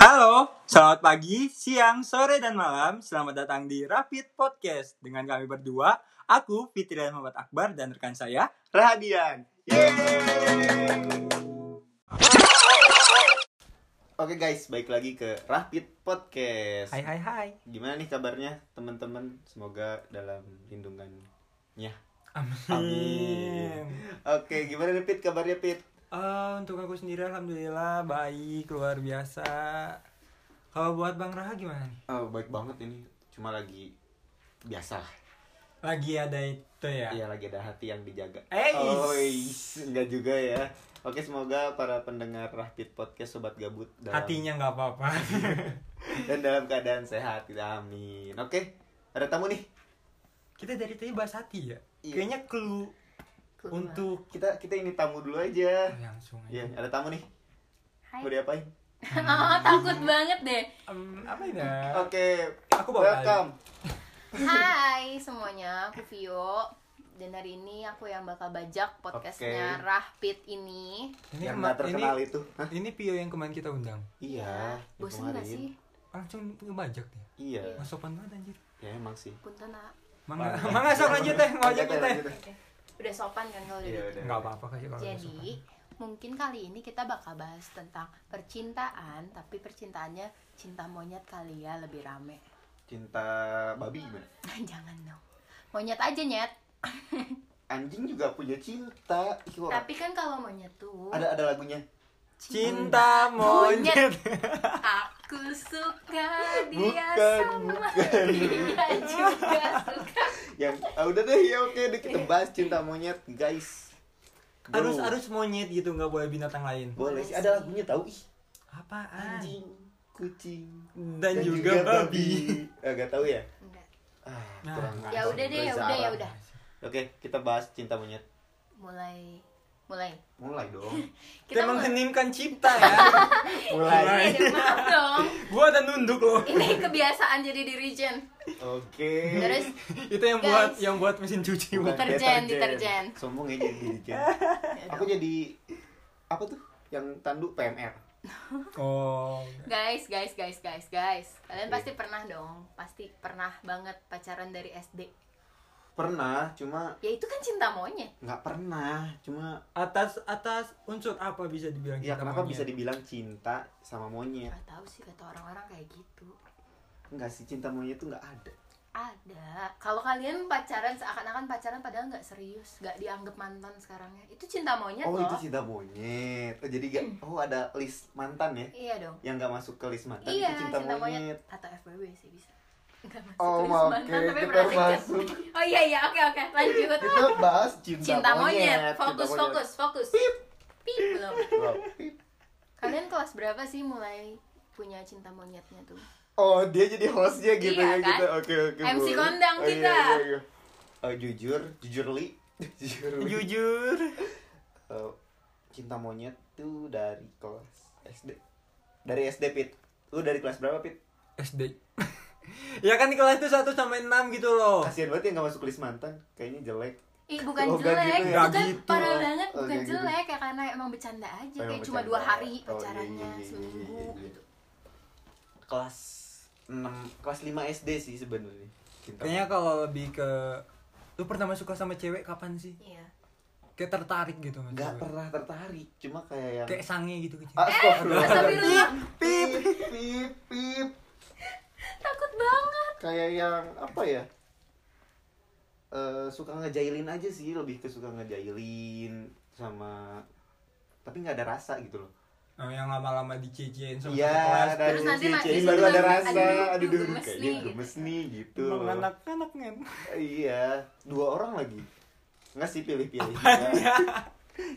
Halo, selamat pagi, siang, sore, dan malam. Selamat datang di Rapid Podcast dengan kami berdua. Aku Fitri dan Muhammad Akbar dan rekan saya. Rahadian. Yeay. Oke guys, baik lagi ke Rapid Podcast. Hai hai hai. Gimana nih kabarnya teman-teman? Semoga dalam lindungannya. Amin. Oke, gimana nih Pit kabarnya Pit? Eh, untuk aku sendiri alhamdulillah baik, luar biasa. Kalau buat Bang Raha gimana nih? Oh, baik banget ini. Cuma lagi biasa. lah. Lagi ada itu ya? Iya, lagi ada hati yang dijaga. Eis. Oh, enggak juga ya. Oke, semoga para pendengar Rapid Podcast sobat gabut dalam Hatinya nggak apa-apa. dan dalam keadaan sehat. Amin. Oke, ada tamu nih. Kita dari tadi bahas hati ya? Iya. Kayaknya clue Keluar. untuk Kita kita ini tamu dulu aja. langsung Iya, aja. ada tamu nih. Hai. Mau diapain? Oh, takut banget deh. Em, apa ini? ya? Oke, Aku bawa welcome. Hai semuanya, aku Vio. Dan hari ini aku yang bakal bajak podcastnya Oke. Rahpit ini. Ini, yang nggak terkenal ini, itu. Hah? ini Pio yang kemarin kita undang. Iya, Bosan gak sih? Langsung ngebajak nih. Iya, Mas sopan banget anjir. ya emang sih. Punten ah. Mangga, mangga sok lanjut deh, ngajak Lanjut, kita. Udah sopan kan kalau udah Iya, gitu? udah. Enggak apa-apa kayak kalau Jadi, sopan. mungkin kali ini kita bakal bahas tentang percintaan, tapi percintaannya cinta monyet kali ya, lebih rame. Cinta babi gimana? Jangan dong. Monyet aja, Nyet. Anjing juga punya cinta. Kok Tapi kan kalau monyet tuh ada ada lagunya. Cinta monyet. Aku suka dia Bukan, sama bukan. dia juga suka Yang ah, udah deh ya oke deh kita bahas cinta monyet, guys. Harus Bro, harus monyet gitu, nggak boleh binatang lain. boleh sih ada lagunya tahu ih. Apaan? Anjing, kucing, Dan, juga, babi. Agak tahu ya? Enggak. Ah, Nah. Ya udah deh, ya udah, ya udah. Oke, kita bahas cinta monyet. Mulai mulai. Mulai dong. Kita mulai. mengheningkan cipta ya. Mulai. Iya, maaf dong. Gua udah nunduk loh. Ini kebiasaan jadi dirijen. Oke. Terus Itu yang Guys. buat yang buat mesin cuci. Bukan bukan? Deterjen, deterjen. Sombong ya jadi deterjen. Aku jadi apa tuh? Yang tanduk PMR. Oh. guys, guys, guys, guys, guys. Kalian Oke. pasti pernah dong, pasti pernah banget pacaran dari SD. Pernah, cuma Ya itu kan cinta monyet. nggak pernah. Cuma Atas atas unsur apa bisa dibilang ya cinta kenapa monyet? bisa dibilang cinta sama monyet? Gak tahu sih kata orang-orang kayak gitu. Enggak sih cinta monyet tuh nggak ada. Ada. Kalau kalian pacaran seakan-akan pacaran padahal nggak serius, nggak dianggap mantan sekarangnya. Itu cinta monyet Oh loh. itu cinta monyet. Oh, jadi gak, oh ada list mantan ya? Iya dong. Yang nggak masuk ke list mantan iya, itu cinta, monyet. Atau FWB sih bisa. Masuk Oh, oke, tapi kita masuk. Oh iya iya, oke oke, lanjut. Kita bahas cinta, Cinta monyet. monyet. Fokus Cinta monyet. fokus fokus. Pip. Pip belum. Pip. Kalian kelas berapa sih mulai punya cinta monyetnya tuh? Oh dia jadi hostnya gitu Iya, ya kan? gitu. Oke oke. MC boleh. kondang Oh, iya, kita. iya, iya. Oh, jujur, jujur li. jujur li. Jujur. Eh, cinta monyet tuh dari kelas SD. Dari SD Pit. Lu dari kelas berapa Pit? SD. ya kan di kelas itu 1 sampai 6 gitu loh. Kasian banget yang gak masuk list mantan. Kayaknya jelek. Ih bukan Oh, jelek, gitu ya? bukan gitu. parah Oh, banget, oh, bukan gitu. jelek ya karena emang bercanda aja, Oh, kayak emang cuma bercanda. dua hari Oh, iya, pacarannya iya, iya, seminggu iya, iya. gitu. Kelas 6 kelas 5 SD sih sebenarnya. Kayaknya kalau lebih ke lu pertama suka sama cewek kapan sih? Iya. Kayak tertarik gitu sama nggak cewek. pernah tertarik, cuma kayak yang Kayak sange gitu kecil. Astagfirullah. Astagfirullah. Pip, pip, pip. Takut banget. Kayak yang apa ya? Eh suka ngejailin aja sih, lebih ke suka ngejailin sama tapi nggak ada rasa gitu loh. Oh, yang lama-lama dicecein sama Iya, satu kelas. Terus nanti ma- dicecein di situ baru ada rasa. aduh, Aduh, duh, gemes kayaknya nih, gitu. gemes nih gitu. Emang anak-anak kan. Iya, dua orang lagi. Nggak sih pilih-pilih.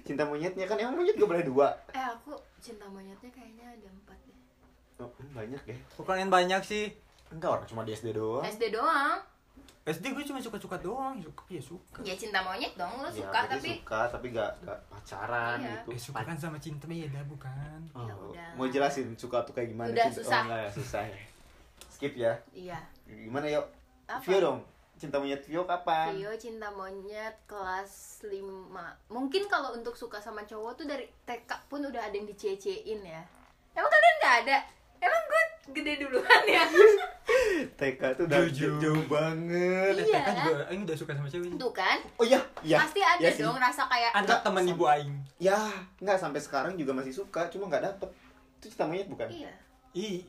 Cinta monyetnya kan emang monyet gak boleh dua. Eh aku cinta monyetnya kayaknya ada empat deh. Oh, banyak ya. Kok kalian banyak sih? Enggak orang cuma di SD doang. SD doang. SD gue cuma suka-suka doang, suka ya suka. Ya cinta monyet dong, lo Ya, suka tapi suka tapi gak, gak pacaran Iya. gitu. Eh suka kan sama cinta beda bukan? Oh, Ya udah. mau jelasin suka tuh kayak gimana? Udah, Cinta- susah. Oh, enggak ya, susah ya. Skip ya. iya. Gimana yuk? Apa? Vio dong. Cinta monyet Vio kapan? Vio cinta monyet kelas 5 Mungkin kalau untuk suka sama cowok tuh dari TK pun udah ada yang dicecein ya Emang kalian gak ada? Emang gede duluan ya? TK tuh udah Jujur. jauh banget. Iya. kan juga Aing udah suka sama cewek. Sih. tuh kan? Oh iya iya. Pasti ada Iya sih. dong rasa kayak anak teman ibu Aing. Ya nggak sampai sekarang juga masih suka cuma nggak dapet. Itu cinta monyet bukan? Iya. Ih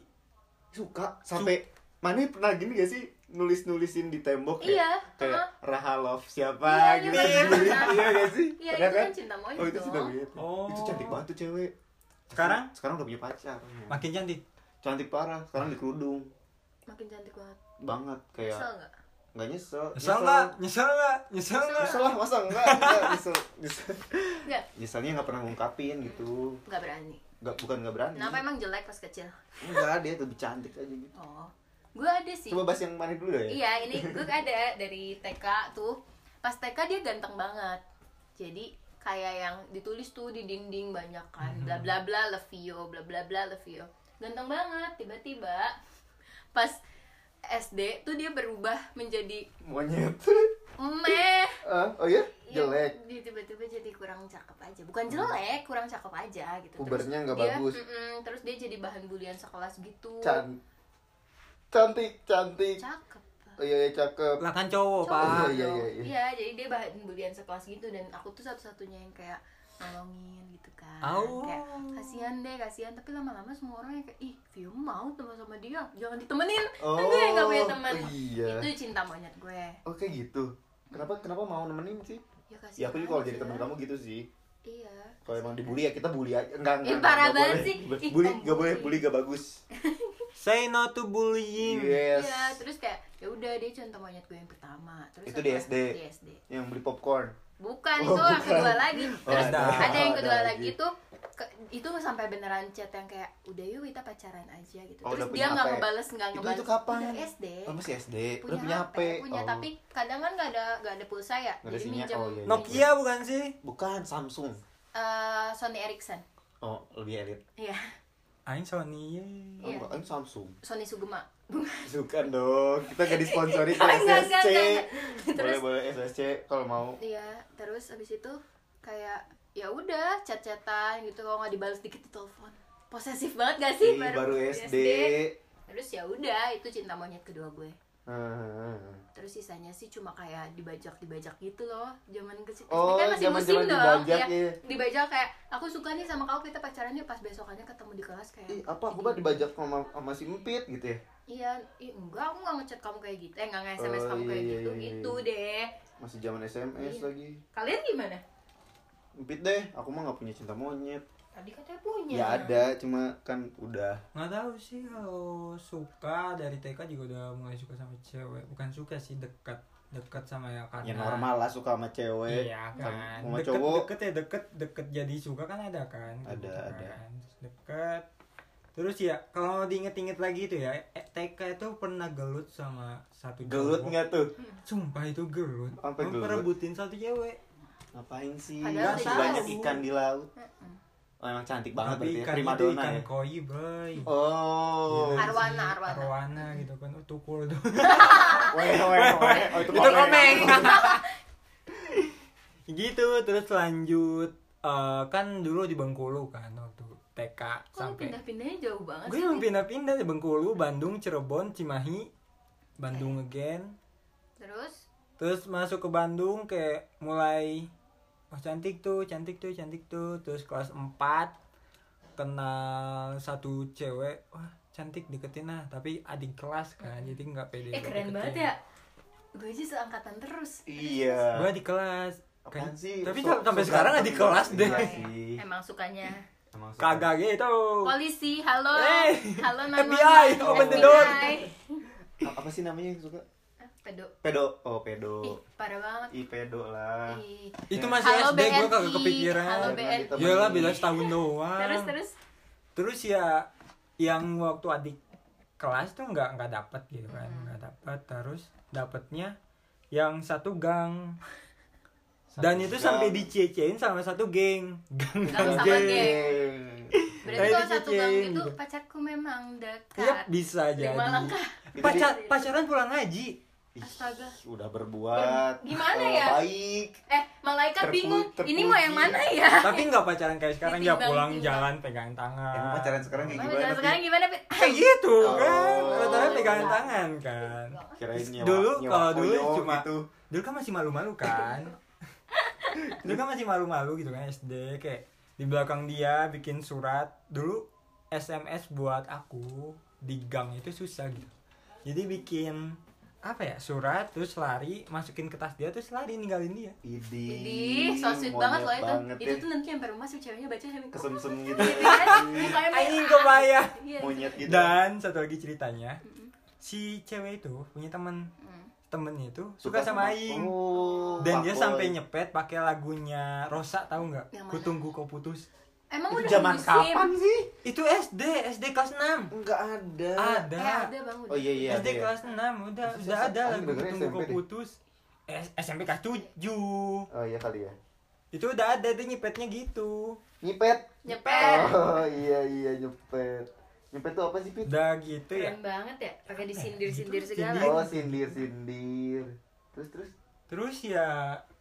suka sampai mana pernah gini gak sih nulis nulisin di tembok kayak, Iya, kayak heeh. Raha love siapa Iya, gitu. iya, iya. iya gak sih? Iya itu kan cinta monyet oh itu cinta monyet. Oh. itu cantik banget tuh cewek. Sekarang? sekarang udah punya pacar. Makin cantik cantik parah sekarang di kerudung. Makin cantik banget. Banget kayak kesel nggak? Nggak nyesel nyesel nggak? Nyesel nggak? Nyesel nggak? Nyesel lah masa enggak enggak nyesel nyesel. Nggak. Nyeselnya nggak pernah ngungkapin gitu. Nggak berani. Nggak bukan nggak berani. Kenapa emang jelek pas kecil? Enggak dia lebih cantik aja gitu. Oh. Gue ada sih. Coba bahas yang mana dulu ya? Iya, ini gue ada dari TK tuh. Pas TK dia ganteng banget. Jadi kayak yang ditulis tuh di dinding banyak kan, bla bla bla love you, bla bla bla love you. Ganteng banget. Tiba-tiba pas SD tuh dia berubah menjadi monyet meh. Ah, oh ya Iya, jelek dia tiba-tiba jadi kurang cakep aja. Bukan jelek, kurang cakep aja gitu. Pubernya nggak bagus. mm-mm, terus dia jadi bahan bulian sekelas gitu. Can cantik cantik Cakep. oh iya iya cakep lah kan cowok Cowok pak iya, dong. iya, iya. Iya, jadi dia bahan bulian sekelas gitu dan aku tuh satu-satunya yang kayak nolongin gitu kan. Au. Kayak kasihan deh, kasihan. Tapi lama-lama semua orang yang kayak ih, Vio mau teman sama dia, jangan ditemenin. oh Kan gue yang gak punya teman. iya Itu cinta monyet gue. oke gitu kenapa kenapa mau nemenin sih Ya kasihan. ya aku juga kalau jadi teman kamu gitu sih Iya. kalau emang dibully ya kita bully aja enggak enggak Ih, enggak, parah enggak banget boleh. sih. Ih, bully enggak boleh bully. bully gak bagus say no to bullying yes Iya, terus kayak ya udah dia cinta monyet gue yang pertama. Terus Itu di SD? Di SD. yang beli popcorn Bukan Oh, itu yang bukan. kedua lagi. Oh, Terus ada. ada, yang Ada kedua lagi. lagi tuh ke- itu sampai beneran chat yang kayak udah yuk kita pacaran aja gitu. Oh, Terus dia nggak HP. ngebales nggak Itu- ngebales. itu kapan? Udah SD. oh masih SD Punya, udah punya HP, punya Oh. tapi kadang kan nggak ada nggak ada pulsa ya. Nggak ada jadi minjem Oh, iya, iya. Nokia bukan sih bukan Samsung eh, Sony Ericsson. oh lebih elit Iya, Aing Sony oh, Iya. Samsung Sony Sugema. Bukan dong kita gak disponsori ke SSC enggak. boleh Terus boleh SSC kalau mau Iya, terus abis itu kayak ya udah chat-chatan gitu kalau nggak dibalas dikit di telepon. Posesif banget gak sih Ih, baru di SD, Terus ya udah itu cinta monyet kedua gue. Hmm. Terus sisanya sih cuma kayak dibajak-dibajak gitu loh. Zaman kecil Oh, kan masih musim dong. dibajak, ya. iya. Dibajak kayak aku suka nih sama kamu kita pacaran yuk pas besokannya ketemu di kelas kayak. Ih, apa aku mah dibajak sama, sama si Empit gitu ya Iya, ih, enggak aku nggak ngechat kamu kayak gitu. Eh enggak nge-SMS Oh, kamu kayak iya, gitu. iya, iya, Gitu deh. masih zaman SMS Iya. lagi Kalian gimana? Empit deh aku mah gak punya cinta monyet Tadi katanya punya. ya ada cuma kan udah. Nggak tahu sih kalau suka dari TK juga udah mulai suka sama cewek. Bukan suka sih dekat. Dekat sama ya karena ya normal lah suka sama cewek. Iya kan. sama deket cowok. deket ya deket. Deket jadi suka kan ada kan. Ada, Gitu ada. kan. Terus deket. Terus ya kalau diinget-inget lagi tuh ya eh, TK itu pernah gelut sama satu gelut nggak tuh? Sumpah itu gelut. Sampai gelut? Satu cewek? Ngapain sih? Padahal banyak ikan di laut. Oh, emang cantik banget tapi berarti ya. ikan prima itu donna ikan ya? koi bray. Oh. Gila Arwana, sih. arwana. arwana gitu kan. Oh, tukul tuh. Weh weh weh. Oh, itu, itu komeng. gitu terus lanjut. Eh, kan dulu di Bengkulu kan waktu TK Kok lu sampai pindah-pindahnya jauh banget gue sih? emang pindah-pindah di Bengkulu Bandung Cirebon Cimahi Bandung again. Terus? Terus masuk ke Bandung kayak mulai oh cantik tuh cantik tuh cantik tuh terus kelas 4 kenal satu cewek wah cantik deketin lah tapi adik kelas kan jadi nggak pede eh keren deketin. banget ya. Gue aja seangkatan terus. iya gue di kelas Kayak- sih? tapi So- sampai so sekarang di kelas deh Iya sih. Emang sukanya. Emang suka. kagak gitu Polisi, halo. Eh, halo FBI, open the door. Apa sih namanya yang suka Pedo. pedo oh pedo Ih, parah banget. i pedo lah Ih. itu Ya. masih Halo SD gue kagak kepikiran halo Pernah BNI. ditemenin. Iyalah bila setahun doang Terus terus terus ya yang waktu adik kelas tuh nggak nggak dapet gitu kan Hmm. nggak dapet terus dapetnya yang satu gang dan itu sampai dicecein sama satu geng gang Gang gang sama geng geng. Berarti Kayak kalau satu gang itu gitu. pacarku memang dekat. Yap, bisa jadi Pacar, pacaran pulang ngaji Ih, Astaga. udah berbuat Gimana eh, ya? baik Eh, malaikat Terpu- bingung. Ini mau yang terpuji. mana ya? Tapi nggak pacaran kayak sekarang ya pulang timbang. jalan pegang tangan. emang pacaran sekarang kayak gimana Pi? sekarang gimana, Pit? Kayak gitu Oh. kan. Rata-rata pegangan tangan kan. kirain nyewa, Dulu kalau dulu cuma gitu. dulu kan masih malu-malu kan. dulu kan masih malu-malu gitu kan SD kayak di belakang dia bikin surat dulu SMS buat aku di gang itu susah gitu. Jadi bikin apa ya surat terus lari masukin ke tas dia terus lari ninggalin dia. Idih, Idih, so sweet banget loh itu. banget Itu ya. tuh nanti sampai rumah si ceweknya baca sampai kesem-sem gitu Gitu kan? Mukanya Anjing merah. kebayang. Iya. monyet gitu Dan satu lagi ceritanya si cewek itu punya temen Hmm. temennya itu suka, sama Aing. oh, Dan dia sampai nyepet pakai lagunya Rosa tahu nggak? Yang? Kutunggu kau putus. Emang itu udah zaman musim? kapan sih Itu SD, SD kelas 6. enggak ada Ada. Eh, ada bang udah. oh iya iya SD ada ya. kelas 6 udah Terus udah ada lagu SMP kau deh. putus. S- SMP kelas 7. oh iya kali ya Itu udah ada dia nyepetnya gitu. nyipet Nyepet. oh iya iya nyepet nyepet tuh apa sih pit Udah gitu ya. Keren banget ya, pakai disindir-sindir Gitu, segala. sindir. oh sindir sindir terus terus Terus ya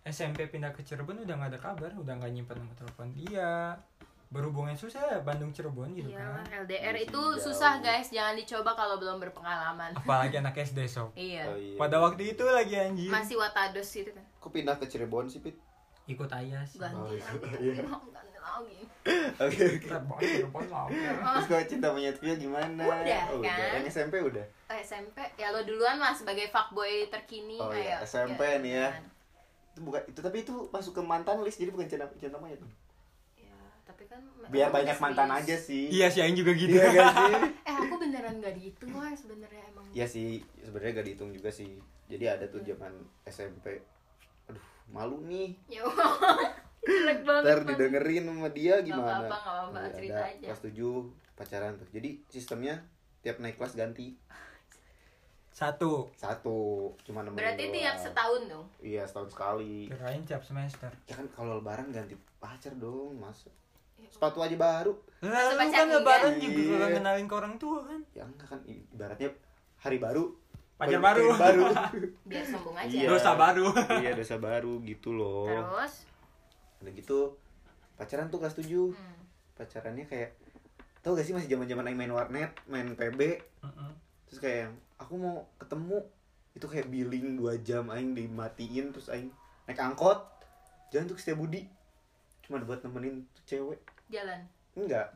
SMP pindah ke Cirebon udah nggak ada kabar, udah nggak nyimpen nomor telepon dia. Berhubungan susah ya Bandung Cirebon gitu Iya, kan. LDR Masih itu jauh. susah guys, jangan dicoba kalau belum berpengalaman. Apalagi anak SD sob. Iya. oh iya Pada waktu itu lagi anjir. Masih watados gitu kan. kok pindah ke Cirebon sih pit Ikut ayas. Ganti Oh, iya. lagi. Ganti lagi. oke oke terus kalau cinta monyet Via gimana Udah, oh, kan? yang SMP udah Oh, SMP ya lo duluan lah sebagai fuckboy terkini Oh, iya. ayo SMP Ya, nih ya. itu bukan itu tapi itu masuk ke mantan list jadi bukan cinta cinta monyet tapi kan biar banyak mantan serius. aja sih Iya sih Aing juga gitu. iya gak sih eh aku beneran gak dihitung wah sebenarnya emang Iya sih sebenarnya gak dihitung juga sih jadi ada tuh zaman SMP aduh malu nih ya Allah. jelek banget ntar didengerin sama dia gimana apa-apa, nggak apa-apa, Iya, cerita ada aja. kelas 7 pacaran tuh jadi sistemnya tiap naik kelas ganti Satu. satu cuma nemenin berarti doang. tiap setahun dong iya setahun sekali Kirain tiap semester. ya kan kalau lebaran ganti pacar dong mas sepatu aja baru Lah, lu kan lebaran juga Iya. kalau kenalin ke orang tua kan. ya enggak kan ibaratnya hari baru Pacar baru. baru biar sombong aja Iya. Dosa baru. iya dosa baru gitu loh terus udah gitu pacaran tuh kelas 7 hmm. pacarannya kayak tau gak sih masih zaman zaman main warnet main PB Mm-mm. terus kayak yang, aku mau ketemu itu kayak billing 2 jam aing dimatiin terus aing naik angkot jalan tuh ke Setiabudi cuma buat nemenin tuh cewek jalan enggak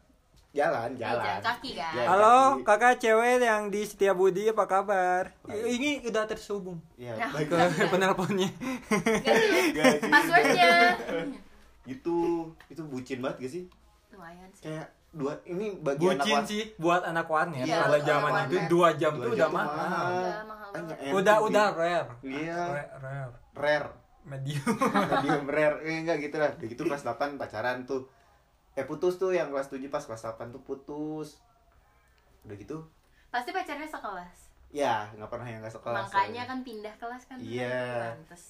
jalan jalan jalan kaki kan Jalan Halo, kaki. kakak cewek yang di Setiabudi apa kabar? Baik. Ini udah terhubung ya Nah. baik ke penelponnya. Gaji. passwordnya gitu itu bucin banget gak sih lumayan sih kayak dua ini bagian Bucin apa sih buat anak warnet. Iya, Pada zaman anak itu dua jam Dua tuh jam udah mahal. mahal. Udah Ah, Udah udah rare. Iya. Rare, rare. rare Medium. medium rare eh enggak gitu lah udah gitu kelas 8 pacaran tuh eh putus tuh yang kelas 7 pas kelas 8 tuh putus udah gitu pasti pacarnya sekelas ya nggak pernah yang gak sekelas makanya soalnya. kan pindah kelas kan Iya. Pantes.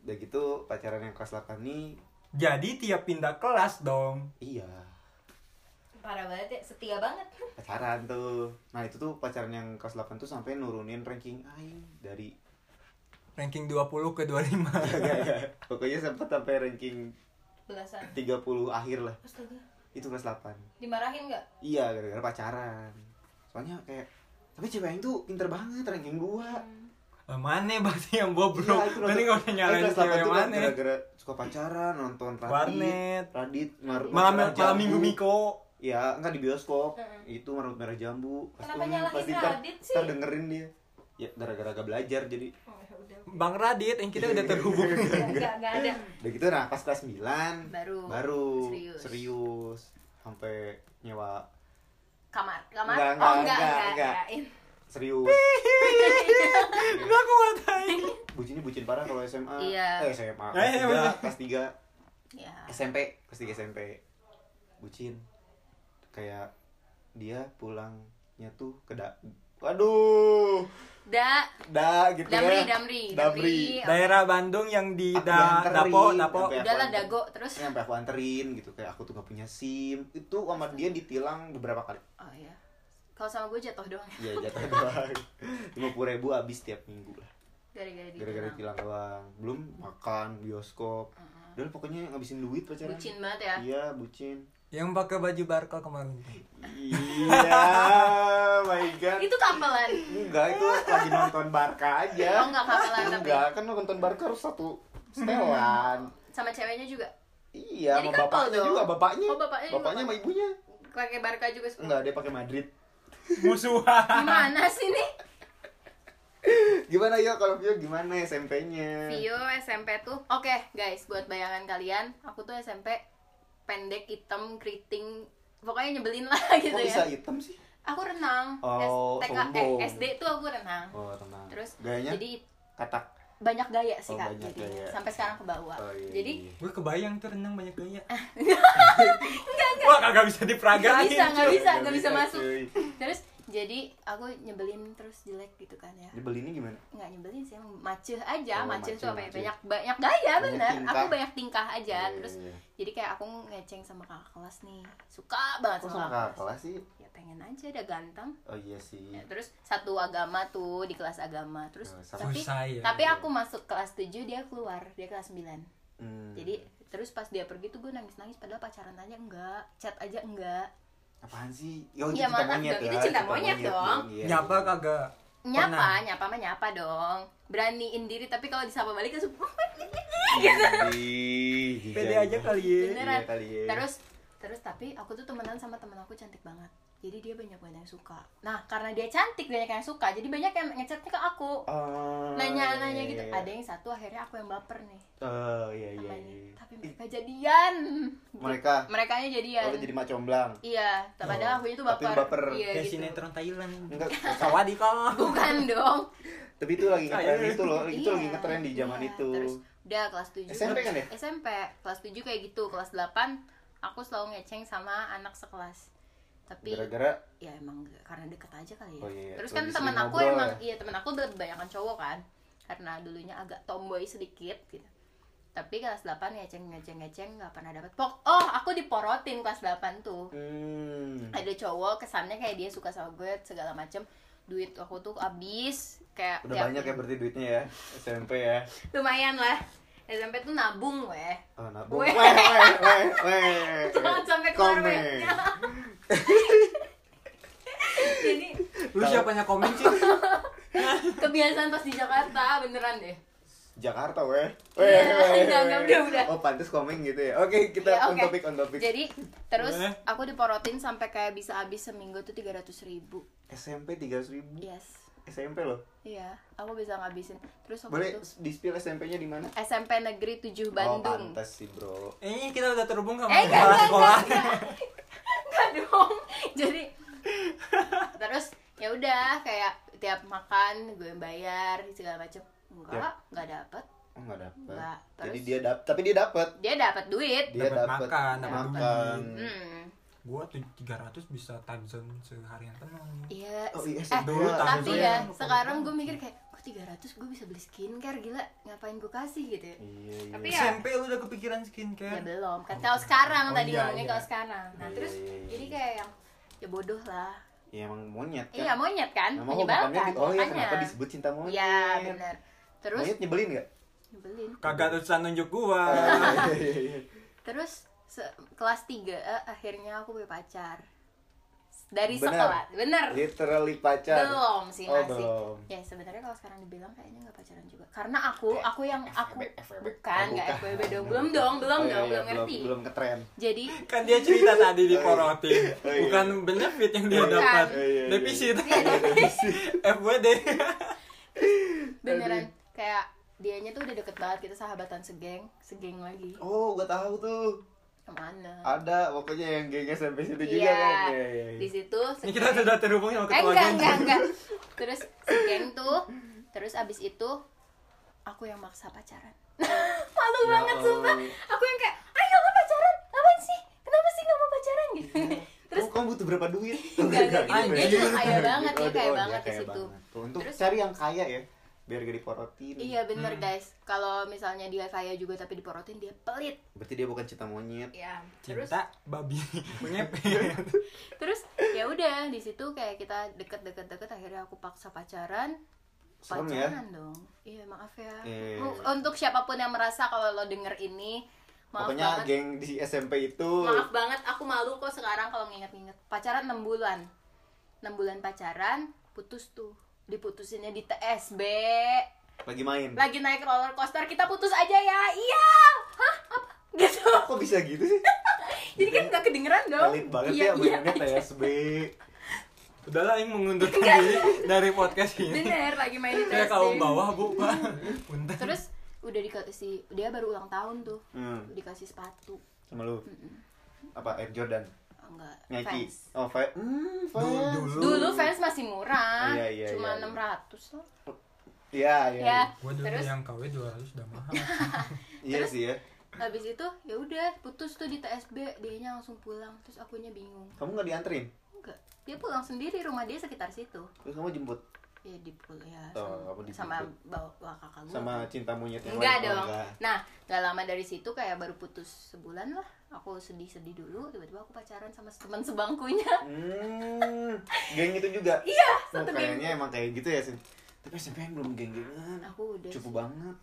udah gitu pacaran yang kelas 8 nih Jadi tiap pindah kelas dong. iya parah banget ya setia banget pacaran tuh nah itu tuh pacaran yang kelas 8 tuh sampai nurunin ranking aing dari Ranking 20 ke 25. Gak, gak, gak. pokoknya sempet sampai ranking belasan 30 akhir lah astaga itu kelas 8 dimarahin nggak iya gara-gara pacaran soalnya kayak tapi cewek yang tuh pinter banget ranking 2 Lah, Mana berarti yang bobrok? Iya, Nanti nggak usah nyalain kelas 8 cewek kan mana. gara-gara suka pacaran nonton Radit Warnet. Radit mar- Malam malam minggu Miko. ya enggak di bioskop Heeh. itu marut merah jambu Kenapa nyalahin Radit sih? ntar dengerin dia ya gara-gara gak belajar jadi oh, ya udah Bang Radit yang kita udah terhubung. nggak nggak ada. Udah gitu nah pas kelas 9 baru. baru. Serius. serius. Sampai nyewa. Kamar. Kamar? Nggak, oh nggak, enggak nggak, enggak, nggak. kirain. serius. Enggak aku ngatain. bucinnya bucin parah kalau SMA Iya. eh SMA Eh, kelas 3 bener. kelas 3 ya SMP kelas 3 SMP bucin. Kayak dia pulangnya tuh ke da waduh da. Da gitu damri ya. Damri. Damri. Daerah Bandung yang di Aku da, dianterin, Dapo, Dapo. udahlah dago terus? Sampai aku anterin gitu. Kayak aku tuh gak punya sim. Itu sama dia ditilang beberapa kali. Oh iya. Kalau sama gue jatuh doang. Iya jatuh doang. lima puluh ribu habis tiap minggu lah. Gara-gara di gara-gara tilang doang. Belum makan bioskop. Udah pokoknya ngabisin duit pacaran. Bucin banget ya. Iya bucin Yang pakai baju Barca kemarin. iya my god. Itu kapelan. Enggak itu lagi nonton Barca aja. Oh enggak kapelan tapi enggak kan nonton Barca harus satu setelan. Sama ceweknya juga? Iya Jadi sama bapaknya dong. juga bapaknya. Oh, bapaknya bapaknya sama ibunya. Pakai Barca juga suka. Enggak dia pakai Madrid. Musuhan. gimana sih nih gimana yo? Kalau Vio gimana SMP-nya Vio SMP tuh. Oke guys buat bayangan kalian aku tuh SMP pendek hitam keriting pokoknya nyebelin lah gitu kok ya bisa hitam sih aku renang Oh, S- TK, eh. SD tuh aku renang oh tenang terus gayanya jadi katak banyak gaya sih Oh, kak banyak jadi gaya. sampai sekarang ke bawah oh, iya, jadi iya. Gue kebayang tuh renang banyak gaya. Ah. Wah kagak bisa nggak diperagain. bisa nggak cuy. bisa nggak bisa masuk cuy. terus jadi aku nyebelin terus jelek gitu kan ya. Nyebelinnya gimana? Nggak nyebelin sih maceh aja. Oh, maceh tuh apa ya? banyak banyak gaya Banyak bener. Tingkah. aku banyak tingkah aja. Iya, terus iya. jadi kayak aku ngeceng sama kakak kelas nih. Suka banget kok sama sama kakak kelas. sih? Ya pengen aja ada ganteng. Oh iya sih. Ya, terus satu agama tuh di kelas agama. Terus Oh, sama. tapi Susah ya. tapi aku masuk kelas 7 dia keluar dia kelas 9 Hmm. jadi terus pas dia pergi tuh gue nangis nangis padahal pacaran aja enggak chat aja enggak apaan sih Yo, Iya, cinta maaf monyet dong. ya, Itu cinta monyet dong. iya, Nyapa kagak. nyapa Pernah. nyapa mah nyapa dong beraniin diri tapi kalau disapa balik langsung Ih, Pede aja kali ya. beneran Iya kali ya. terus terus tapi aku tuh temenan sama temen aku cantik banget jadi dia banyak banyak yang suka. Nah karena dia cantik banyak yang suka jadi banyak yang ngechatnya ke aku. Oh, nanya nanya iya, gitu. iya. ada yang satu akhirnya aku yang baper nih. Oh iya iya, iya. ini. tapi mereka jadian. Mereka? Mereka nya jadian. Oh, jadi macomblang iya padahal Oh, aku itu tapi baper, baper. iya Kayak gitu. sinetron Thailand. enggak. Sawadee kok. bukan dong. Tapi itu lagi ngetren Ayo. itu loh itu Iya, lagi ngetren di zaman iya. itu. Terus udah kelas 7 SMP kan ya? SMP kelas 7 kayak gitu. Kelas 8 aku selalu ngeceng sama anak sekelas tapi gara-gara? ya emang karena deket aja kali ya. Oh, iya, iya. terus kan temen aku ngobrol emang ya? iya temen aku kebanyakan cowok kan. Karena dulunya agak tomboy sedikit gitu. Tapi kelas 8 ngeceng ngeceng ngeceng nggak pernah dapet. Pok oh aku diporotin kelas 8 tuh. Hmm. ada cowok kesannya kayak dia suka sama gue segala macem. Duit aku tuh habis kayak udah tiap- banyak ya berarti duitnya ya SMP ya? Lumayan lah. SMP tuh nabung weh. Oh nabung. Weh. weh weh weh jangan sampai keluar jadi Lu siapanya komen sih? kebiasaan pas di Jakarta beneran deh. Jakarta weh. Iya, weh enggak, enggak, udah, udah. oh pantas komen gitu ya. Oke kita Ya, on oke. topik on topik jadi terus aku diporotin sampai kayak bisa habis seminggu tuh tiga ratus ribu. SMP tiga ribu? Yes. SMP loh? Iya aku bisa ngabisin. Terus waktu boleh itu di spill SMP-nya di mana? SMP Negeri 7 oh Bandung. pantas sih bro. Eh, kita udah terhubung sama Eh, sekolah. enggak, enggak. Enggak dong. Jadi terus ya udah kayak tiap makan gue bayar segala macem. Enggak, enggak dapet. oh nggak dapet Enggak. jadi Terus dia dap tapi dia dapet dia dapat duit. dia Dapet dapet makan, dapet makan Hmm. Gua tuh 300 bisa time zone seharian penuh. Iya. oh iya eh, dulu tapi ya sekarang gue mikir kayak kok 300 gue bisa beli skincare gila ngapain gue kasih gitu ya iya iya Tapi ya- SMP lu udah kepikiran ya skincare. belum kan kalau sekarang Oh, tadi iya, ngomongnya iya. kalau sekarang nah Iya, terus iya, iya. jadi kayak yang ya bodoh lah ya emang monyet kan iya monyet kan Nama menyebalkan oh iya makanya. kenapa disebut cinta monyet Iya benar. Terus monyet nyebelin gak nyebelin. Kagak terusan nunjuk gua. Terus se- kelas 3 eh, akhirnya aku punya pacar. Dari Bener. sekolah. Bener. literally pacar Belum sih oh masih. belum Ya sebenarnya kalau sekarang dibilang kayaknya nggak pacaran juga. Karena aku aku yang aku FWB. bukan Oh, nggak. FWB dong. Belum dong, belum Oh, iya, dong, iya, belum ngerti. belum ketren Jadi kan dia cerita tadi diporotin. Oh, iya. Bukan benefit yang dia dapat. Oh, iya, iya. Defisit. FWD. beneran kayak dianya tuh udah deket banget kita sahabatan segeng, segeng lagi. oh gua tahu tuh Ke mana? ada pokoknya yang gengnya sampai situ juga Iya. kan Iya, iya, iya. Di situ Ini kita sudah terhubung sama eh ketua enggak geng. enggak enggak terus si geng tuh terus abis itu aku yang maksa pacaran malu Ya banget sumpah Allah. aku yang kayak ayo lo pacaran apaan sih kenapa sih nggak mau pacaran gitu terus Oh, kamu butuh berapa duit? Enggak, enggak gitu. Dia juga kaya Gitu. banget, dia Oh, kaya oh, banget di kaya situ. banget. Tuh, Untuk Terus- cari yang kaya ya, biar gak diporotin. iya bener Hmm. guys. Kalau misalnya dia kaya juga tapi diporotin dia pelit. Berarti dia bukan cinta monyet. ya terus? Cinta babi. Ngepet. terus ya udah di situ kayak kita deket-deket-deket akhirnya aku paksa pacaran. Serem ya? Pacaran dong. Iya maaf ya. Eh. Untuk siapa pun yang merasa kalau lo denger ini maaf pokoknya banget. geng di SMP itu. Maaf banget aku malu kok sekarang kalau nginget-nginget. Pacaran 6 bulan. 6 bulan pacaran putus tuh diputusinnya di TSB lagi main? Lagi naik roller coaster kita putus aja ya. Iya. Hah? Apa? Gitu. Kok bisa gitu sih? Jadi kan nggak kedengeran dong. Pelit banget iya, ya iya, mainnya TSB udahlah yang mengundurkan diri dari podcast ini. Bener lagi main di kayak TSB kaum bawah bu. Pak terus udah dikasih dia baru ulang tahun tuh. Hmm, dikasih sepatu. Sama lu? Apa Air Jordan enggak Nike fans. Oh fa- hmm, fans. Dulu- dulu. dulu fans masih murah Iya, iya, cuma iya, iya. 600 loh. Iya iya ya gua dulu terus? yang KW 200 udah mahal. Iya sih ya. habis itu ya udah putus tuh di TSB dianya langsung pulang terus akunya bingung. Kamu nggak dianterin? Enggak. Dia pulang sendiri rumah dia sekitar situ. Terus kamu jemput ya di ya Oh, sama, dijemput. sama bawa, kakak gue sama cinta monyet yang enggak? Oh, dong enggak. nah gak lama dari situ kayak baru putus sebulan lah aku sedih-sedih dulu tiba-tiba aku pacaran sama teman sebangkunya Hmm, geng itu juga. iya Oh, satu geng kayaknya emang kayak gitu ya, Sin. Tapi SMP belum geng-gengan. aku udah Cukup sih. banget.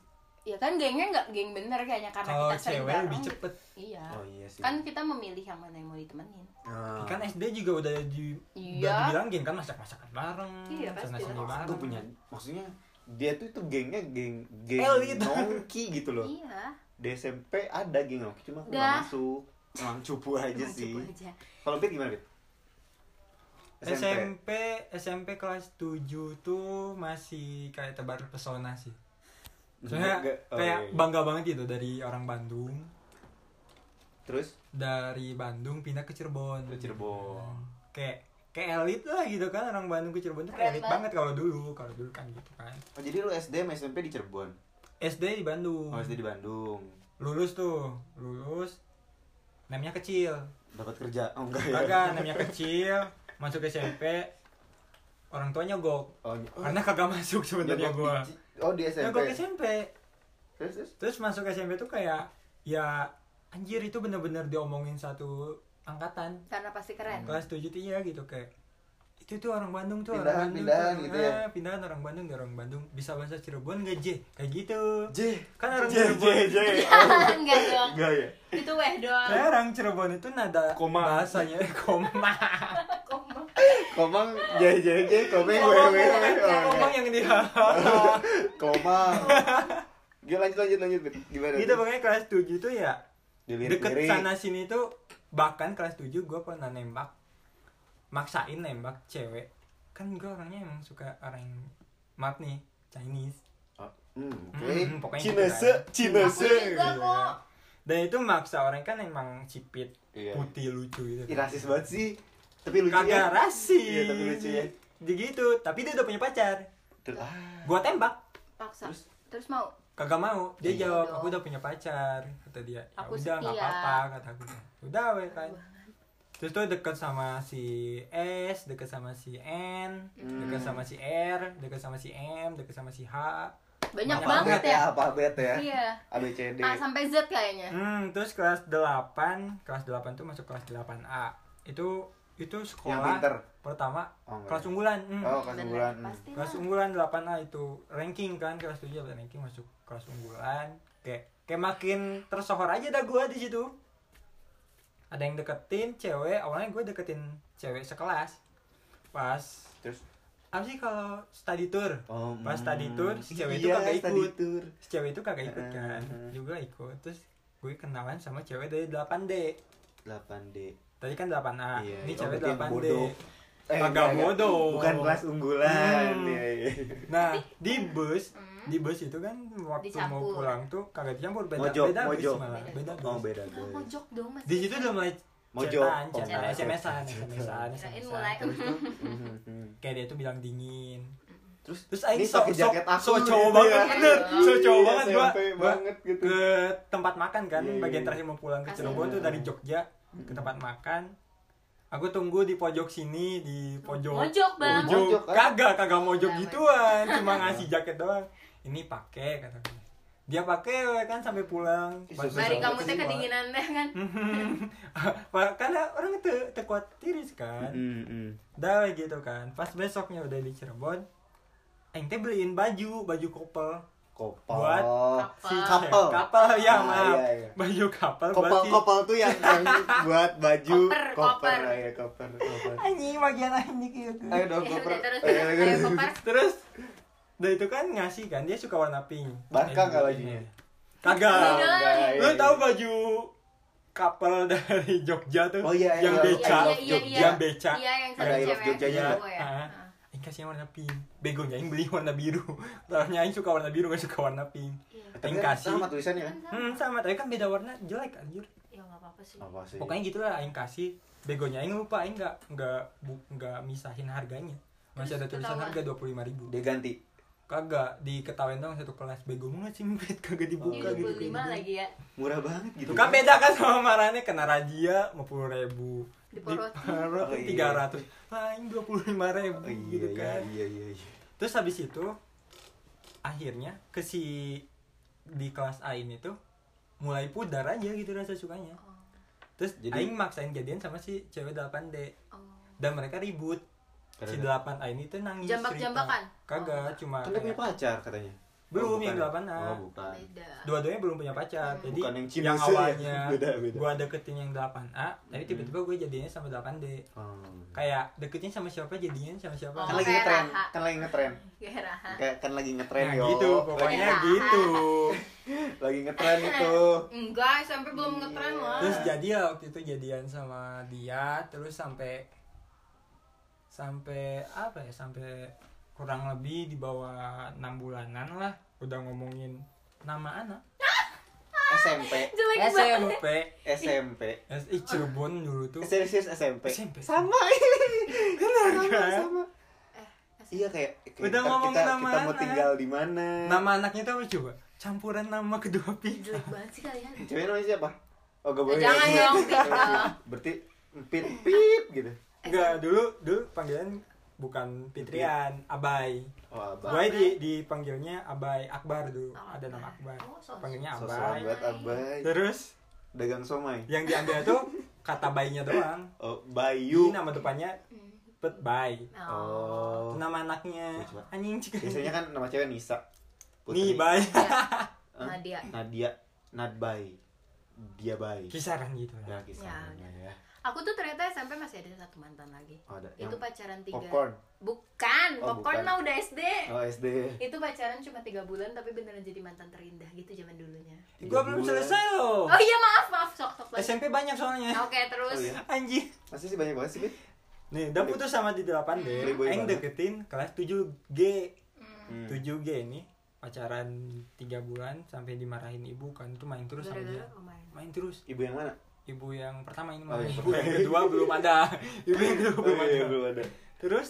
Ya kan gengnya nggak geng bener kayaknya karena kalau kita sering cewek bareng lebih cepet iya Oh iya sih. kan kita memilih yang mana yang mau ditemenin Nah, kan SD juga udah di udah Iya. dibilang geng kan masak masakan bareng Iya, pasti bareng aku punya maksudnya dia tuh itu gengnya geng geng Elit. nongki gitu loh. iya Di SMP ada geng nongki cuma aku nggak masuk. Emang cupu aja sih. Kalau Bit gimana, Bit? SMP SMP kelas 7 tuh masih kayak tebar pesona sih soalnya Enggak. Oh, kayak iya, iya. bangga banget gitu dari orang Bandung Terus dari Bandung pindah ke Cirebon Ke Cirebon. kayak kayak elit lah gitu kan orang Bandung ke Cirebon tuh kayak elit banget. kalau dulu kalau dulu kan gitu kan Oh, jadi lu SD sama SMP di Cirebon. SD di Bandung Oh, SD di Bandung. lulus tuh lulus namanya kecil Dapat kerja. Oh, enggak ya. kagak namanya kecil masuk SMP orang tua nyogok Oh, oh, karena kagak masuk sebenarnya di Ci- Oh, di SMP. nyogok SMP Terus, terus. terus masuk SMP tuh kayak ya anjir itu bener-bener diomongin satu angkatan karena pasti keren kelas 7 tuh iya gitu kayak itu tuh orang Bandung tuh Pindahan, orang Bandung pindahan tuh, gitu ya. ah, pindahan orang Bandung orang Bandung bisa bahasa Cirebon gak J kayak gitu J. kan orang J, Cirebon J, J. enggak dong Enggak ya? itu weh doang kayak orang Cirebon itu nada Koma. bahasanya Koma. Komang J, J, J, komeng, we. Oh, iya. yang dia Komang. Gila lanjut lanjut lanjut Bit. Gimana? gitu pokoknya kelas 7 tuh ya Dilirik- deket lirik. sana sini tuh bahkan kelas 7 gue pernah nembak maksain nembak cewek kan gue orangnya emang suka orang yang maaf nih Chinese Oh, hmm, oke. Hmm, pokoknya Cina gitu kan. se, Cina Aku se. juga kok. dan itu maksa orang kan emang cipit Iya. putih lucu gitu Ih, rasis banget sih. Tapi lucu kagak ya. rasis Iya, tapi lucu ya. dia gitu tapi dia udah punya pacar. Terus, ah. gue tembak. Paksa. Terus? terus, mau? Kagak mau. Dia Iya jawab dong. aku udah punya pacar kata dia. Ya Aku udah nggak apa-apa kata aku. Udah weh kan terus tuh deket sama si S deket sama si N deket Hmm. sama si R deket sama si M deket sama si H. Banyak Banyak banget Alfabet ya? alfabet ya. iya. A B C D. A sampai Z kayaknya. Hmm terus kelas 8 kelas 8 tuh masuk kelas 8A itu itu Yang sekolah pinter. pertama Oh, enggak. kelas unggulan hmm. Oh, kelas Bener, unggulan. Hmm. pasti kelas unggulan 8A itu ranking kan kelas 7 ada ranking masuk kelas unggulan kayak kayak makin tersohor aja dah gua di situ ada yang deketin cewek awalnya gue deketin cewek sekelas pas Terus apa sih kalau study tour oh, Pas hmm. tadi tour, si cewek itu Iya, kagak study ikut. tour. si cewek itu kagak ikut kan Hmm. juga ikut terus gue kenalan sama cewek dari 8D 8D. Tadi kan 8A Iya, ini oh, cewek berarti yang 8D bodoh. Eh, enggak. bodoh. Bukan kelas unggulan. Hmm. Iya, iya. nah di bus Hmm. di bus itu kan waktu mau Dicampur. pulang tuh kagak dicampur beda Mojok, beda mojok. bus malah beda bus Oh, beda, Oh, guys. mojok dong mas di situ udah mulai Mojok. chatan, Oh, mojok. SMS-an, SMS-an, Mhm, mhm. kayak dia tuh bilang dingin. Terus Terus ini aing sok pakai jaket aku so gitu cowok ya. banget bener. So cowok Iya, banget gua. SMP gua banget gitu. Ke tempat makan kan, Iya, iya, bagian iya. terakhir mau pulang ke. Cirebon tuh dari Jogja ke tempat makan. Aku tunggu di pojok sini di pojok. Mojok, Bang. Pojok. Mojok, kan? Kagak, kagak mojok Nggak gituan, cuma ngasih jaket doang. Ini pakai kata dia. Dia pakai kan sampai pulang. Besok kamu teh kedinginan deh kan Pak, karena orang itu tekuat tiris kan dah we gitu kan pas besoknya udah di Cirebon teh beliin baju baju couple Kopel. Buat Kapal. Kapal. kapal ya Ah, maaf iya, iya. baju kapal buat Kopel si kopel tuh yang, yang buat baju Koper, koper. Ah, iya, koper koper. anjing bagian anjing gitu Ayo dong Ya koper. udah, terus Ayo, terus ayo, ayo ayo. kopar terus Nah itu kan ngasih kan dia suka warna pink. Barca Eh, nggak bajunya? Kagak. Enggak. iya, Lu iya. tahu baju kapal dari Jogja tuh? Oh iya, yang iya, beca, iya, iya, Jogja. yang beca. iya yang Ada satu I love cewek Jogjanya yang nggak? cowok ya kasih yang warna pink. Begonya Aing beli warna biru. Soalnya Aing suka warna biru gak suka warna pink. Iya. Tapi kan kasih. sama tulisannya kan? Hmm sama, tapi kan beda warna jelek anjir. ya nggak apa-apa sih Apa sih? Pokoknya gitulah Aing kasih. Begonya Aing lupa Aing nggak nggak bu- nggak misahin harganya. Masih ada tulisan harga dua puluh lima ribu. dia ganti. Kagak diketawain dong satu kelas bego banget sih Mbet kagak dibuka Ini gitu. 25 kayak lagi ya Murah banget gitu. Tuh kan beda kan sama marahnya kena razia lima puluh ribu Diporoti. Diporot Oh, iya. tiga ratus lain dua puluh lima ribu Oh, iya, gitu iya, kan iya, iya, iya. terus habis itu akhirnya ke si di kelas A ini tuh mulai pudar aja gitu rasa sukanya oh. terus Jadi- Aing maksain jadian sama si cewek 8D Oh. dan mereka ribut si Karena- 8A ini tuh nangis Jambak-jambakan? kagak cuma Kan punya pacar katanya. Belum, Oh, yang. 8A. Oh, bukan. dua-duanya belum punya pacar jadi Bukan yang yang ya? awalnya Beda, beda. gua deketin yang 8A tapi tiba-tiba gue jadinya sama 8D Oh. kayak deketin sama siapa jadinya sama siapa Oh, Kan lagi ngetren, kan lagi ngetren. Kayak kan lagi ngetren Nah, yo. gitu pokoknya gitu Lagi ngetren itu. enggak sampai belum ngetren lah terus jadi ya waktu itu jadian sama dia terus sampai sampai apa ya sampai kurang lebih di bawah enam bulanan lah udah ngomongin nama anak SMP, jelek SMP SMP. SI Cirebon dulu tuh Serius SMP. SMP. Sama. Benar sama, kan? sama. eh Iya kayak, kayak Udah kita, ngomongin kita, nama kita mau anak. tinggal di mana. nama anaknya tuh apa coba campuran nama kedua pihak jelek banget sih kalian Cewek namanya siapa? Oh, gak boleh. jangan dong. Berarti pip pip gitu. enggak dulu dulu panggilan bukan Fitrian Abai Oh, gue abang. di dipanggilnya Abai Akbar dulu Oh, ada nama Akbar Oh, sos- panggilnya Abai buat abai. terus Dagang somai. yang diambil tuh kata bayinya doang Oh, Ini Bayu. nama depannya Hmm. Pet Bay Oh. Itu nama anaknya anjing cik Biasanya kan nama cewek Nisa. nih Bay Hah? Nadia Nadia, Nadbay. Dia bayi. kisaran gitu Ya, lah Ya, ya. ya. Aku tuh ternyata SMP masih ada satu mantan lagi Oh, ada. itu Yang pacaran tiga popcorn. bukan Oh, popcorn bukan. mah udah SD Oh, SD. itu pacaran cuma tiga bulan tapi beneran jadi mantan terindah gitu zaman dulunya gue belum selesai loh oh iya maaf maaf sok sok lagi. SMP banyak soalnya oke terus Oh, iya. anjing Masih sih banyak banget sih, Bit. nih udah putus sama di 8 D Playboy Aing banget. deketin kelas 7G Hmm. 7G ini pacaran tiga bulan sampai dimarahin ibu kan itu main terus sama dia main terus Ibu yang mana? Ibu yang pertama ini Oh, mah yang ibu yang kedua belum ada. Ibu yang kedua. belum Oh, iya, ada belum ada. terus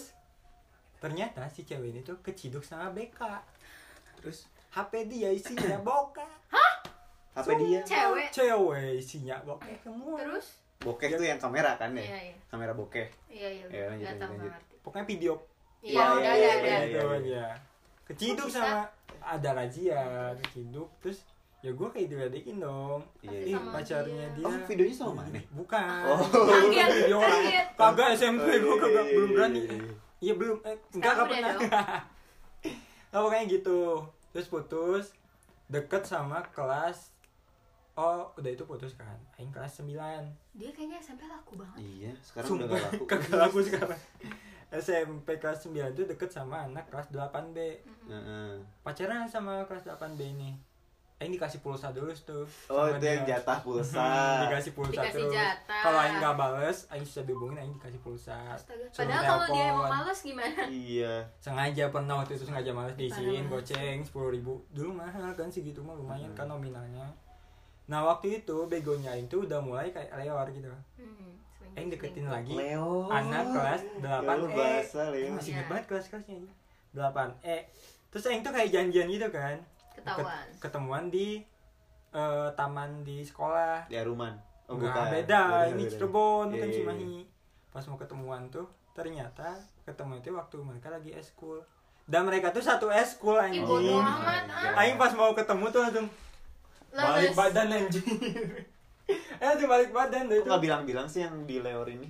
ternyata si cewek ini tuh keciduk sama BK Terus HP dia isinya bokeh. HP dia. cewek? Cewek isinya bokeh semua. Terus? Bokeh tuh yang kamera kan ya? iya iya. Kamera bokeh. iya iya Ya, lanjut, lanjut, pokoknya video. Iya udah iya, ada iya, iya, iya. keciduk sama ada razia keciduk terus ya gue kayak diledekin dong. Iya, pacarnya dia. dia. Oh, videonya sama mana? bukan. Oh. Kaget, video orang. Kaget. kagak SMP Oh, iya, gue kagak iya, belum iya, berani. iya, belum. Eh, enggak Sekarang enggak udah pernah. nah, pokoknya gitu. Terus putus. Deket sama kelas oh udah itu putus kan. Aing kelas 9 dia kayaknya SMP laku banget. Iya, sekarang udah Sumpah, gak laku. kagak laku sekarang. SMP kelas 9 itu deket sama anak kelas 8B Heeh. pacaran sama kelas 8B ini Aing dikasih pulsa dulu tuh Oh, itu yang dia. jatah pulsa. Hmm, dikasih pulsa Dikasih terus jatah. kalau Aing gak bales Aing susah dihubungin Aing dikasih pulsa Astaga. Padahal kalau dia emang males gimana Iya. sengaja pernah waktu itu sengaja males diisiin goceng sepuluh ribu dulu mahal kan segitu mah lumayan Hmm. kan nominalnya nah waktu itu begonya Aing tuh udah mulai kayak leor gitu hmm, Aing deketin selingkuh. lagi Leo. anak kelas 8 Gaul E bahasa Aing Leo. masih Iya. inget banget kelas-kelasnya ini 8 E terus Aing tuh kayak janjian gitu kan ketahuan Ket- ketemuan di eh, taman di sekolah Di Aruman. Oh, Enggak, bukan. beda, ini beda. Cirebon Iya, kan iya, iya. Cimahi pas mau ketemuan tuh ternyata ketemu itu waktu mereka lagi eskul dan mereka tuh satu eskul Ih, bodo anjing amat ah. Aing pas mau ketemu tuh langsung balik badan anjing eh langsung balik badan deh Kok itu nggak bilang-bilang sih yang di Leor ini?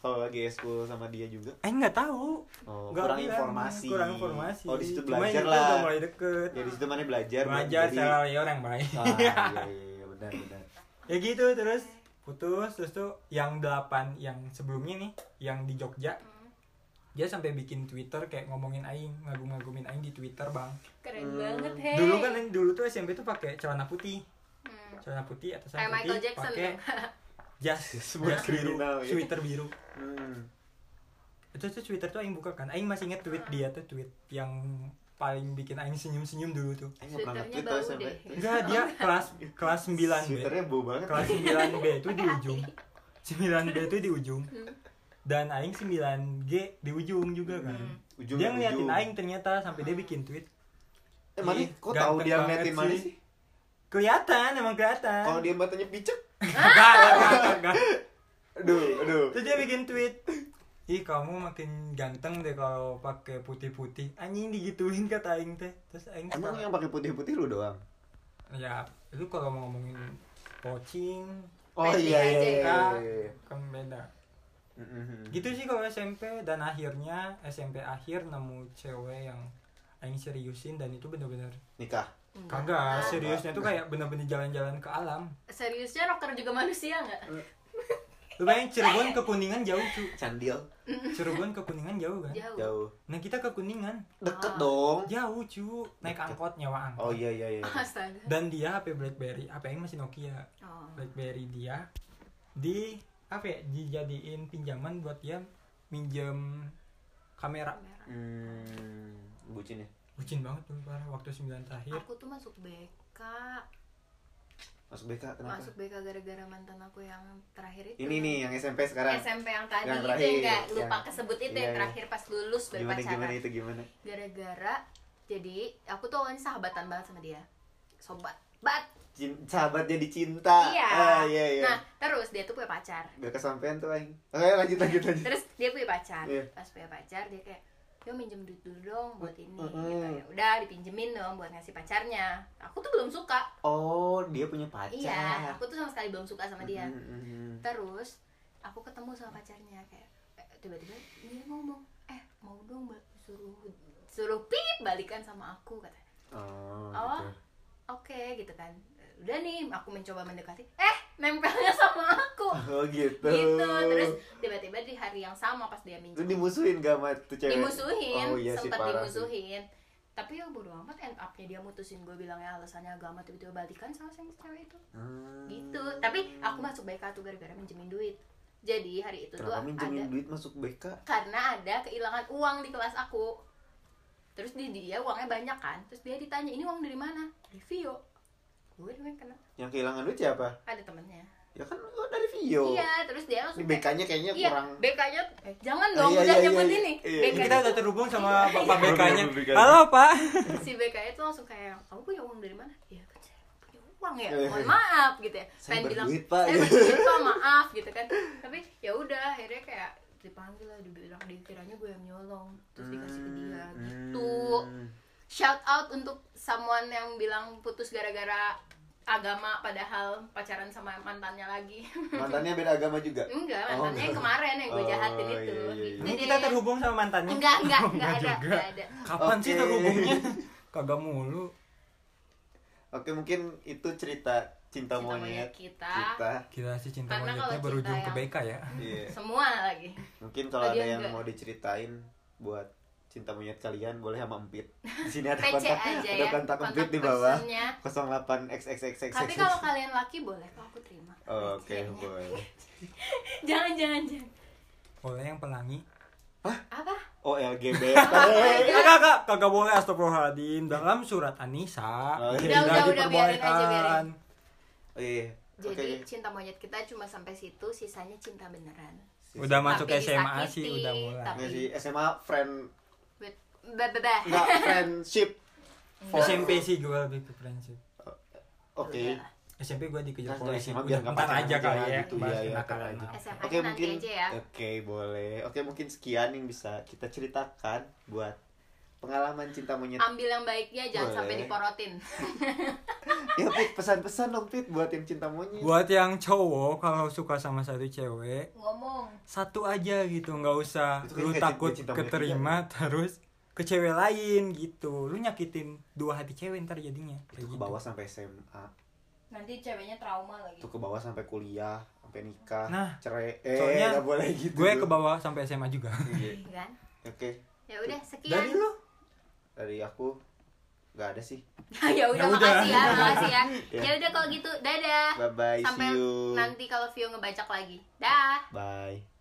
Kalau lagi eskul sama dia juga. Aing nggak tahu Oh. Nggak kurang bilang, informasi. kurang informasi Oh, di situ Cuma belajar itu lah. udah mulai deket Ya di situ mana belajar belajar jadi- cara liar yang baik Ah, iya, iya, iya, benar benar. ya gitu terus putus terus tuh yang delapan yang sebelumnya nih yang di Jogja Hmm, dia sampai bikin Twitter kayak ngomongin aing ngagum-ngagumin aing di Twitter bang keren Hmm. banget hei dulu kan dulu tuh SMP tuh pakai celana putih Hmm. celana putih atasan kayak putih Michael Jackson pakai. jas jas biru kriminal, ya. sweater biru Hmm. itu tuh Twitter tuh aing buka kan aing masih inget tweet dia tuh tweet yang paling bikin aing senyum-senyum dulu tuh Aing pernah nge-tweet bau SMP. deh. enggak dia kelas kelas 9 B Twitternya bau banget. kelas 9 B itu di ujung 9 B itu di ujung Hmm. dan aing 9 G di ujung juga kan Hmm. Ujung dia ujung. ngeliatin aing ternyata sampai dia bikin tweet Eh, mana? Ih, Kok tahu dia ngeliatin mana sih. sih? kelihatan emang kelihatan Kalau dia matanya picek. Enggak enggak enggak Aduh, aduh. terus dia bikin tweet ih kamu makin ganteng deh kalau pakai putih-putih anjing digituin kata aing teh terus aing Emang yang pakai putih-putih lu doang? ya itu kalau mau ngomongin pocing Oh Pede iya iya aja iya. ya. iya. kan beda Mhm. gitu sih kalau SMP dan akhirnya SMP akhir nemu cewek yang aing seriusin dan itu bener-bener Nikah. Kagak seriusnya tuh kayak bener-bener jalan-jalan ke alam. Seriusnya rocker juga manusia nggak lu bayangin Cirebon ke Kuningan jauh cu. Candil. Cirebon ke Kuningan jauh kan? Jauh, Jauh. nah kita ke Kuningan. Deket Ah. dong. jauh cu. Naik angkot nyawa angkot. Oh iya iya iya. astaga. Dan dia HP BlackBerry. HP yang masih Nokia. Oh. BlackBerry dia di apa ya dijadiin pinjaman buat dia minjem kamera. Hmm, bucin ya. bucin banget tuh parah waktu 9 terakhir aku tuh masuk BK Masuk BK kenapa? masuk BK gara-gara mantan aku yang terakhir itu Ini nih yang SMP sekarang. SMP yang tadi Yang itu yang nggak lupa yang- kesebut itu iya, yang iya. terakhir pas lulus Gimana berpacaran gimana itu gimana? gara-gara jadi aku tuh awalnya sahabatan banget sama dia sobat bat Cin sahabat jadi cinta. iya Ah, iya iya. nah terus dia tuh punya pacar Gak kesampean tuh aing. Oke, lanjut lanjut lanjut. terus dia punya pacar Iya. pas punya pacar dia kayak yo minjem duit dulu dong buat ini Mm-mm. gitu ya udah dipinjemin dong buat ngasih pacarnya aku tuh belum suka Oh, dia punya pacar. iya aku tuh sama sekali belum suka sama dia Mhm. terus aku ketemu sama pacarnya kayak eh, tiba-tiba dia ngomong eh mau dong suruh suruh pip balikan sama aku kata Oh, Oh. gitu. oke gitu kan udah nih aku mencoba mendekati eh nempelnya sama aku. Oh gitu. gitu terus tiba-tiba di hari yang sama pas dia minjem. Dimusuhin gak sama tuh cewek? dimusuhin Oh iya sih sempat parah sih. dimusuhin. Tapi ya bodo amat end up-nya dia mutusin. Gue bilangnya alasannya agama tiba-tiba balikan sama si cewek itu. Hmm. gitu. Tapi aku masuk BK tuh gara-gara minjemin duit. Jadi hari itu Kenapa tuh minjemin ada duit masuk BK? karena ada kehilangan uang di kelas aku. Terus di dia uangnya banyak kan. Terus dia ditanya ini uang dari mana? Dari Vio gue namanya kena Yang kehilangan duit siapa? ada temennya Ya kan oh, dari Vio. iya terus dia langsung BK-nya kayaknya iya kurang BK-nya eh, jangan Ah, dong iya, udah iya, nyebut iya, ini iya. BK Ini kita udah terhubung sama bapak Iya. BK-nya BK-nya. halo pak si BK itu langsung kayak kamu punya uang dari mana ya kan saya punya uang ya Iya. mohon maaf gitu ya Saya pengen bilang Pak. saya berduit pak maaf gitu kan tapi ya udah akhirnya kayak dipanggil lah dibilang dikiranya gue yang nyolong terus dikasih ke dia Hmm. Shout out untuk someone yang bilang putus gara-gara agama padahal pacaran sama mantannya lagi Mantannya beda agama juga. enggak Oh, mantannya yang enggak. kemarin yang gue Oh, jahatin itu iya, iya, iya. ini deh. kita terhubung sama mantannya enggak enggak Oh, enggak ada enggak ada kapan sih Oke. terhubungnya kagak mulu Oke, mungkin itu cerita cinta, Cinta monyet, monyet kita. kita. kita sih cinta Karena monyetnya berujung cinta ke yang- BK ya Iya. semua lagi Mungkin kalau Oh, ada yang enggak. mau diceritain buat cinta monyet kalian boleh sama Empit. Di sini ada kontak aja ada ya kontak Empit di bawah. personnya. 08xxxx. tapi kalau kalian laki boleh kok aku terima Oke, PC-nya. boleh. jangan jangan jangan boleh yang pelangi apa Oh, LGBT. Eh, kagak kagak boleh astagfirullahaladzim dalam surat Anisa Oh, iya. Udah, udah, udah, biarin aja, biarin. Oh, iya. Jadi cinta monyet kita cuma sampai situ sisanya cinta beneran udah masuk Tapi SMA sih udah mulai tapi- SMA friend Bah. enggak friendship. SMP sih gue lebih ke friendship Oke. Udah. SMP gue dikejar Nah, polisi SMA udah biar pacaran aja kali ya gitu ya, ya, aja. Oke mungkin ya Oke boleh. Oke mungkin sekian yang bisa kita ceritakan buat pengalaman cinta monyet ambil yang baiknya jangan Boleh. sampai diporotin ya Pit pesan-pesan dong Pit buat yang cinta monyet buat yang cowok kalau suka sama satu cewek ngomong satu aja gitu nggak usah Itu kayak lu takut keterima terus ke cewek lain gitu. Lu nyakitin dua hati cewek ntar jadinya. Itu ke gitu. bawah sampai SMA nanti ceweknya trauma lagi. Itu ke bawah sampai kuliah sampai nikah Nah, cerai. Eh soalnya nggak boleh gitu. gue ke bawah sampai SMA juga. Iya. kan? Oke. Ya udah sekian. Dari lu? Dari aku nggak ada sih. Ya udah Ya udah. makasih ya makasih ya. Ya. ya udah kalau gitu dadah. Bye bye sampai see you. nanti kalau Vio ngebacak lagi. Dah. Bye